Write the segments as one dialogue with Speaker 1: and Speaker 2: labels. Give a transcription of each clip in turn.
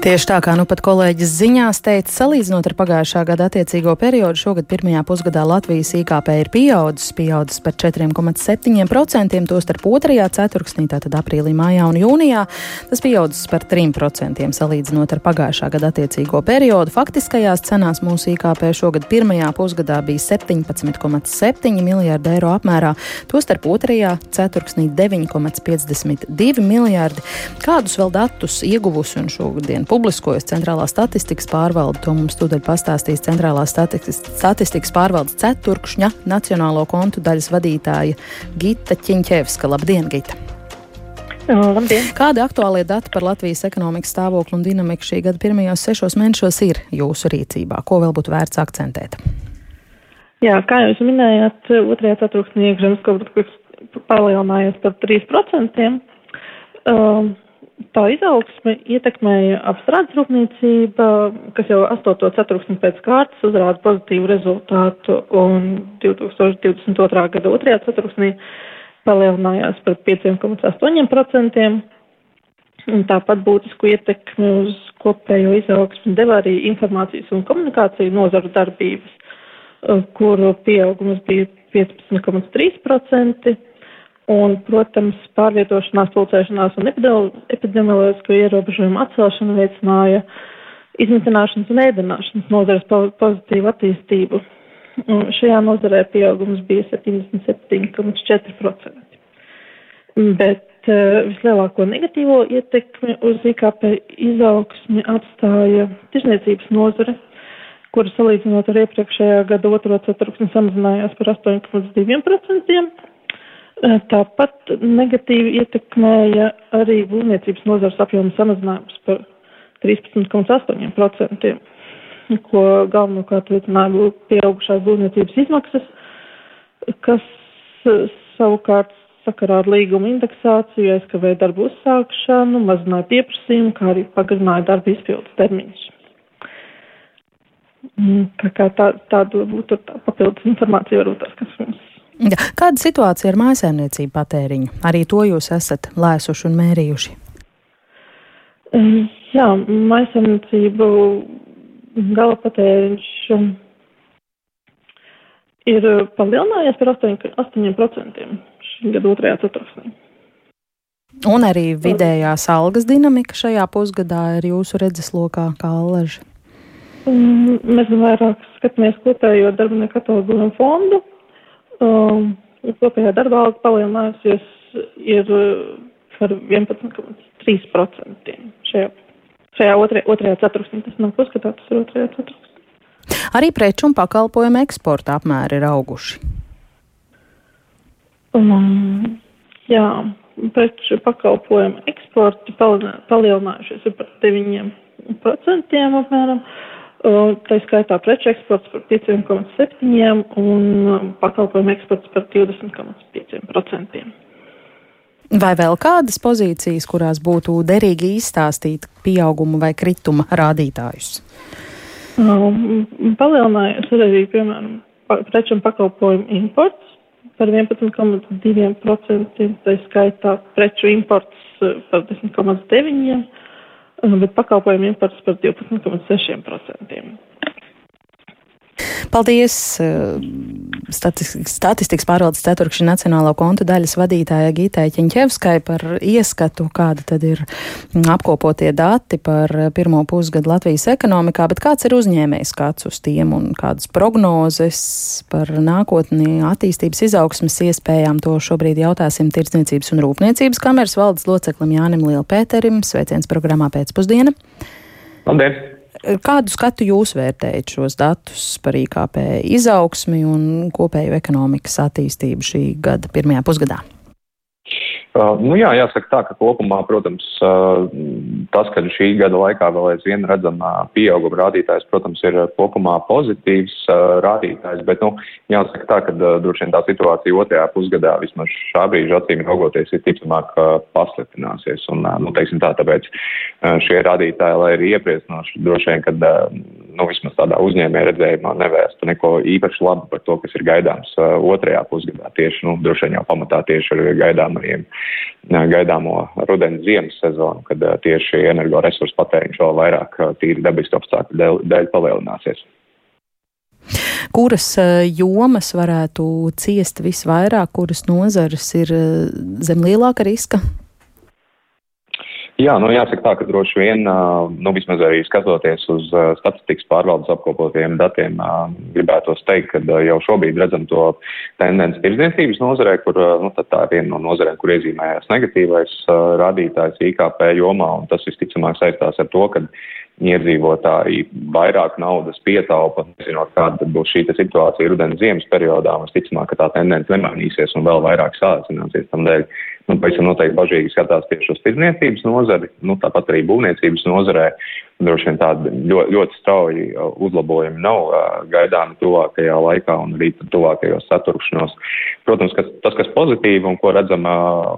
Speaker 1: Tieši tā kā nu pat kolēģis ziņās teica, salīdzinot ar pagājušā gada attiecīgo periodu, šogad pirmajā pusgadā Latvijas IKP ir pieaudzis, pieaudzis par 4,7%, tostarp otrajā ceturksnī, tātad aprīlī, mājā un jūnijā, tas pieaudzis par 3% salīdzinot ar pagājušā gada attiecīgo periodu. Faktiskajās cenās mūsu IKP šogad pirmajā pusgadā bija 17,7 miljārdi eiro apmērā, tostarp otrajā ceturksnī 9,52 miljārdi. Kādus vēl datus ieguvusi un šogad publiskojas centrālā statistikas pārvalde. To mums tūdaļ pastāstīs centrālā statistikas pārvaldes ceturkšņa nacionālo kontu daļas vadītāja Gita Čiņķevska. Labdien, Gita!
Speaker 2: Labdien.
Speaker 1: Kādi aktuālie dati par Latvijas ekonomikas stāvokli un dinamiku šī gada pirmajos sešos mēnešos ir jūsu rīcībā? Ko vēl būtu vērts akcentēt?
Speaker 2: Jā, kā jūs minējāt, otrajā ceturksnī iekšzemes koprodukts palielinājās par 3%. Um, tā izaugsme ietekmēja apstrādes rūpniecība, kas jau 8. ceturksni pēc kārtas uzrāda pozitīvu rezultātu, un 2022. gada 2. ceturksnī palielinājās par 5,8%. Un tāpat būtisku ietekmi uz kopējo izaugsmu deva arī informācijas un komunikāciju nozaru darbības, kuru pieaugums bija 15,3%. Un, protams, pārvietošanās, pulcēšanās un epidemioloģisko ierobežojumu atcelšana veicināja izmitināšanas un ēdināšanas nozares pozitīvu attīstību. Un šajā nozarē pieaugums bija 77,4%. Bet uh, vislielāko negatīvo ietekmi uz IKP izaugsmi atstāja tirzniecības nozare, kura salīdzinot ar iepriekšējā gada otro ceturksni samazinājās par 8,2%. Tāpat negatīvi ietekmēja arī būvniecības nozars apjoma samazinājums par 13,8%, ko galvenokārt veicināja pieaugušās būvniecības izmaksas, kas savukārt sakarā ar līguma indeksāciju aizkavēja darbu uzsākšanu, mazināja pieprasījumu, kā arī pagarināja darba izpildes termiņus. Tā kā tā, tāda būtu tā papildus informācija varbūt tas, kas
Speaker 1: Kāda situācija ar mājasēmniecību patēriņu? Arī to jūs esat lēsuši un mērījuši.
Speaker 2: Jā, mājasēmniecību gala patēriņš ir palielinājies par 8%, 8% šī gada otrajā ceturksnī.
Speaker 1: Un arī vidējās algas dinamika šajā pusgadā ir jūsu redzeslokā kā alaža.
Speaker 2: Mēs vairāk skatāmies kopējo darbinieku atalgojumu fondu Um, kopējā darba alga palielinājusies ir uh, par 11,3% šajā, šajā otrajā, otrajā ceturksnī. Tas nav uzskatāts, tas ir otrajā ceturksnī.
Speaker 1: Arī preču un pakalpojumu eksporta apmēri ir auguši.
Speaker 2: Um, jā, preču pakalpojumu eksporti palielinājušies par 9% apmēram. Tā skaitā preču eksports par 5,7% un um, pakalpojumu eksports par 20,5%.
Speaker 1: Vai vēl kādas pozīcijas, kurās būtu derīgi izstāstīt pieaugumu vai krituma rādītājus?
Speaker 2: Um, palielinājās arī, piemēram, preču un pakalpojumu imports par 11,2%, tā skaitā preču imports par 10,9%. Bet pakalpojumu imports par 12,6%.
Speaker 1: Paldies! Eh, statistikas pārvaldes ceturkšņa nacionālo kontu daļas vadītāja Gītai Ķeņķevskai par ieskatu, kāda tad ir apkopotie dati par pirmo pusgadu Latvijas ekonomikā, bet kāds ir uzņēmējs skats uz tiem un kādas prognozes par nākotni attīstības izaugsmas iespējām, to šobrīd jautāsim Tirdzniecības un Rūpniecības kameras valdes loceklim Jānim Lielpēterim. Sveiciens programmā pēcpusdiena.
Speaker 3: Labdien!
Speaker 1: Kādu skatu jūs vērtējat šos datus par IKP izaugsmi un kopēju ekonomikas attīstību šī gada pirmajā pusgadā?
Speaker 3: Uh, nu jā, jāsaka tā, ka kopumā, protams, uh, tas, ka šī gada laikā vēl aizvien redzam uh, pieauguma rādītājs, protams, ir kopumā pozitīvs uh, rādītājs, bet, nu, jāsaka tā, ka uh, droši vien tā situācija otrajā pusgadā vismaz šā brīža acīm raugoties ir ticamāk uh, pasliktināsies. Un, nu, teiksim tā, tāpēc šie rādītāji, lai arī iepriecinoši, droši vien, kad nu, vismaz tādā uzņēmē redzējumā nevēsta neko īpaši labu par to, kas ir gaidāms otrajā pusgadā. Tieši, nu, droši vien jau pamatā tieši ar gaidāmajiem, gaidāmo rudens ziemas sezonu, kad tieši energoresursu patēriņš vēl vairāk tīri dabiski apstākļu dēļ, dēļ palielināsies.
Speaker 1: Kuras jomas varētu ciest visvairāk, kuras nozares ir zem lielāka riska?
Speaker 3: Jā, nu jāsaka tā, ka droši vien, nu vismaz arī skatoties uz statistikas pārvaldes apkopotiem datiem, gribētos teikt, ka jau šobrīd redzam to tendenci tirdzniecības nozarē, kur, nu tad tā ir viena no nozarēm, kur iezīmējās negatīvais rādītājs IKP jomā, un tas visticamāk saistās ar to, ka iedzīvotāji vairāk naudas pietaupa, nezinot, kāda būs šī situācija rudens ziemas periodā, un visticamāk, ka tā tendence nemainīsies un vēl vairāk sācināsies. Tādēļ nu, pavisam noteikti bažīgi skatās tieši uz tirdzniecības nozari, nu, tāpat arī būvniecības nozarē. Droši vien tādi ļoti, ļoti strauji uh, uzlabojumi nav uh, gaidāmi tuvākajā laikā un arī tuvākajos saturkšanos. Protams, kas, tas, kas pozitīvi un ko redzam uh,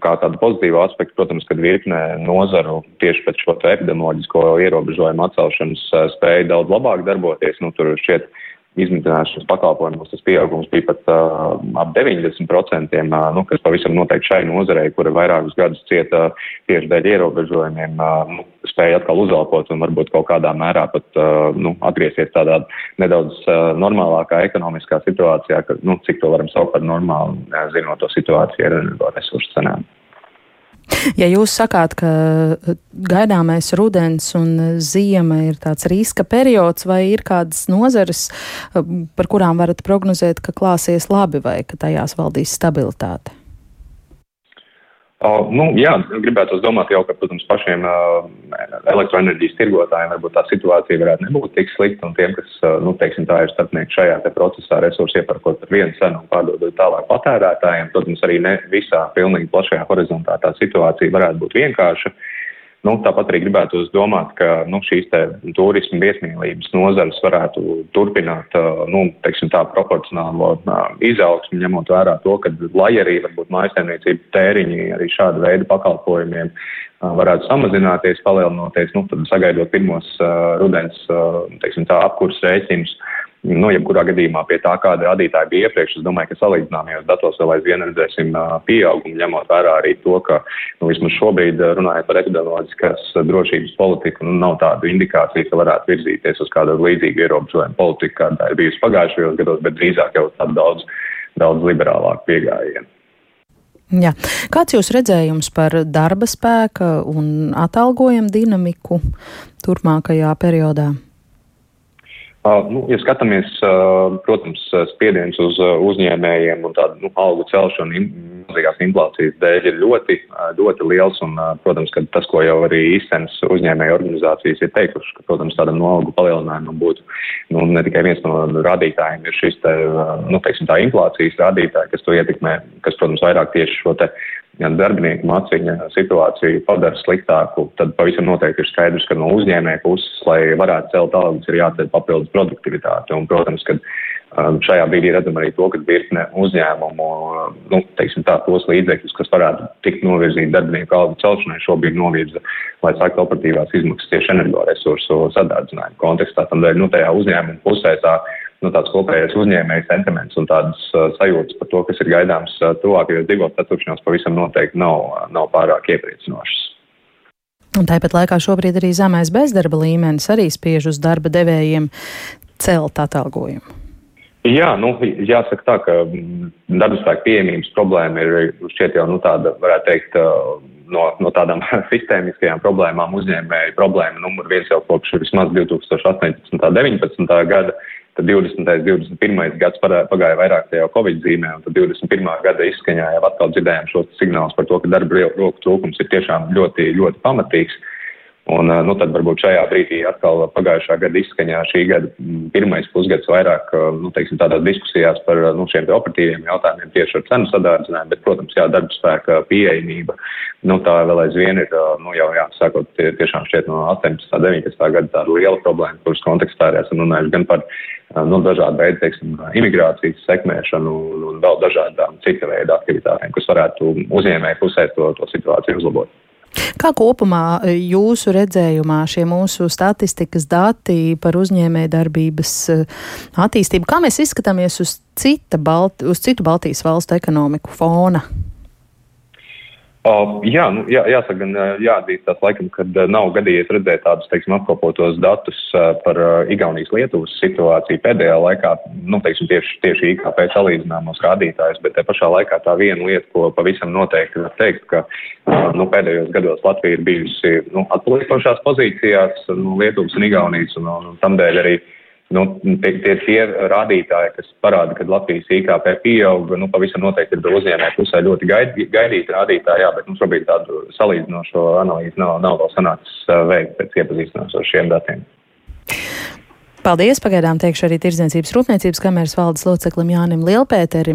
Speaker 3: kā tādu pozitīvu aspektu, protams, kad virknē nozaru tieši pēc šo epidemioloģisko ierobežojumu atcelšanas spēja daudz labāk darboties. Nu, tur šķiet, izmitināšanas pakalpojumos tas pieaugums bija pat uh, ap 90%, uh, nu, kas pavisam noteikti šai nozarei, kura vairākus gadus cieta tieši dēļ ierobežojumiem, uh, nu, spēja atkal uzelpot un varbūt kaut kādā mērā pat uh, nu, atgriezties tādā nedaudz uh, normālākā ekonomiskā situācijā, ka, nu, cik to varam saukt par normālu, zinot to situāciju ar energoresursu cenām.
Speaker 1: Ja jūs sakāt, ka eh, gaidāmais rudens un ziema ir tāds riska periods, vai ir kādas nozares, eh, par kurām varat prognozēt, ka klāsies labi vai ka tajās valdīs stabilitāte?
Speaker 3: Uh, nu, jā, gribētu domāt jau, ka, protams, pašiem uh, elektroenerģijas tirgotājiem varbūt tā situācija varētu nebūt tik slikta, un tiem, kas, uh, nu, teiksim, tā ir starpnieki šajā procesā, resursi iepērkot par vienu cenu un pārdodot tālāk patērētājiem, protams, arī ne visā pilnīgi plašajā horizontā tā situācija varētu būt vienkārša. Uh, Nu, tāpat arī gribētu domāt, ka nu, šīs turismu viesmīlības nozares varētu turpināt nu, teiksim, tā proporcionālo izaugsmu, ņemot vērā to, ka lai arī varbūt mājasēmniecību tēriņi arī šāda veida pakalpojumiem varētu samazināties, palielinoties, nu, tad sagaidot pirmos uh, rudens, uh, teiksim tā, apkurs rēķinus. Nu, jebkurā gadījumā pie tā, kāda rādītāja bija iepriekš, es domāju, ka salīdzināmajos datos vēl aizvien redzēsim pieaugumu, ņemot vērā arī to, ka nu, vismaz šobrīd runājot par epidemioloģiskās drošības politiku, nu, nav tādu indikāciju, ka varētu virzīties uz kādu līdzīgu ierobežojumu politiku, kāda ir bijusi pagājušajos gados, bet drīzāk jau tādu daudz, daudz liberālāku pieejamību.
Speaker 1: Jā. Kāds jūs redzējums par darba spēka un atalgojumu dinamiku turpmākajā periodā?
Speaker 3: Nu, ja skatāmies, protams, spiediens uz uzņēmējiem un tādu nu, algu celšanu milzīgās inflācijas dēļ ir ļoti, ļoti liels. Un, protams, ka tas, ko jau arī īstenas uzņēmēju organizācijas ir teikuši, ka, protams, tādam no algu palielinājumam būtu nu, ne tikai viens no rādītājiem ir šis te, nu, teiksim, tā inflācijas rādītāji, kas to ietekmē, kas, protams, vairāk tieši šo te ja darbinieku maciņa situāciju padara sliktāku, tad pavisam noteikti ir skaidrs, ka no uzņēmēja puses, lai varētu celt algas, ir jāceļ papildus produktivitāte. Un, protams, ka um, šajā brīdī redzam arī to, ka virkne uzņēmumu, nu, teiksim tā, tos līdzekļus, kas varētu tikt novirzīti darbinieku algu celšanai, šobrīd novirza, lai sāktu operatīvās izmaksas tieši energoresursu sadārdzinājumu kontekstā. Tādēļ, nu, tajā uzņēmuma pusē tā nu, tāds kopējais uzņēmēja sentiments un tādas uh, sajūtas par to, kas ir gaidāms uh, tuvākajos divos ceturkšņos, pavisam noteikti nav, uh, nav pārāk iepriecinošas.
Speaker 1: Un tāpat laikā šobrīd arī zemais bezdarba līmenis arī spiež uz darba devējiem celt atalgojumu.
Speaker 3: Jā, nu, jāsaka tā, ka mm, darba spēka pieejamības problēma ir šķiet jau nu, tāda, varētu teikt, no, no tādām sistēmiskajām problēmām uzņēmēju problēma numur viens jau kopš vismaz 2018. un 2019. gada Tad 20. un 21. gads pagāja vairāk tajā Covid zīmē, un tad 21. gada izskaņā jau atkal dzirdējām šos signālus par to, ka darba roku trūkums ir tiešām ļoti, ļoti pamatīgs. Un, nu, tad varbūt šajā brīdī atkal pagājušā gada izskaņā šī gada pirmais pusgads vairāk, nu, teiksim, tādās diskusijās par, nu, šiem operatīviem jautājumiem tieši ar cenu sadārdzinājumu, bet, protams, jā, darba spēka pieejamība, nu, tā vēl aizvien ir, nu, jau, jā, sākot tie, tiešām šķiet no 18. 19. gada tāda liela problēma, kuras kontekstā arī esam runājuši gan par, nu, dažādu veidu, teiksim, imigrācijas sekmēšanu un, un vēl dažādām cita veida aktivitātēm, kas varētu uzņēmēju pusē to, to situāciju uzlabot.
Speaker 1: Kā kopumā jūsu redzējumā šie mūsu statistikas dati par uzņēmēju darbības attīstību, kā mēs izskatāmies uz, cita Balt uz citu Baltijas valstu ekonomiku fona?
Speaker 3: Uh, jā, nu, jā, jāsaka, gan jāatzīstās laikam, kad nav gadījies redzēt tādus, teiksim, apkopotos datus uh, par uh, Igaunijas Lietuvas situāciju pēdējā laikā, nu, teiksim, tieši, tieši IKP salīdzināmos rādītājus, bet te pašā laikā tā viena lieta, ko pavisam noteikti var teikt, ka, nu, pēdējos gados Latvija ir bijusi, nu, atpalikošās pozīcijās, nu, Lietuvas un Igaunijas, un, un, un tamdēļ arī Nu, tie, tie, tie rādītāji, kas parāda, ka Latvijas IKP pieaug, nu, pavisam noteikti ir uzņēmēju pusē ļoti gaid, gaidīti rādītāji, jā, bet mums šobrīd tādu salīdzinošo analīzi nav, nav vēl sanācis veikt pēc iepazīstināšanās ar šiem datiem.
Speaker 1: Paldies! Pagaidām teikšu arī Tirdzniecības rūpniecības kameras valdes loceklim Jānim Lielpēterim.